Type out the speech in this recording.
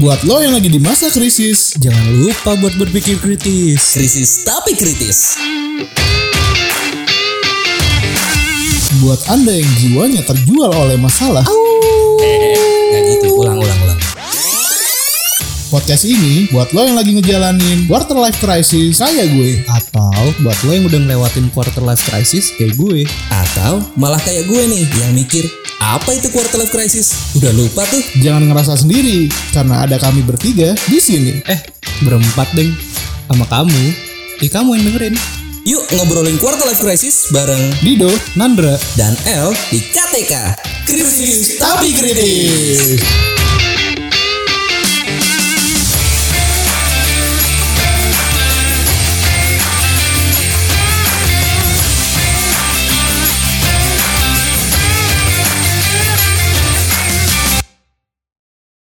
Buat lo yang lagi di masa krisis, Jangan lupa buat berpikir kritis. Krisis tapi kritis. buat Anda yang jiwanya terjual oleh masalah, Nggak gitu, ulang, ulang, ulang. podcast ini buat lo yang lagi ngejalanin quarter life crisis kayak gue. Atau buat lo yang udah ngelewatin quarter life crisis kayak gue. Atau malah kayak gue nih yang mikir, apa itu quarter life crisis? Udah lupa tuh. Jangan ngerasa sendiri karena ada kami bertiga di sini. Eh, berempat deng. Sama kamu. Ih, kamu yang dengerin. Yuk ngobrolin quarter life crisis bareng Dido, Nandra. dan L di KTK. Krisis tapi kritis.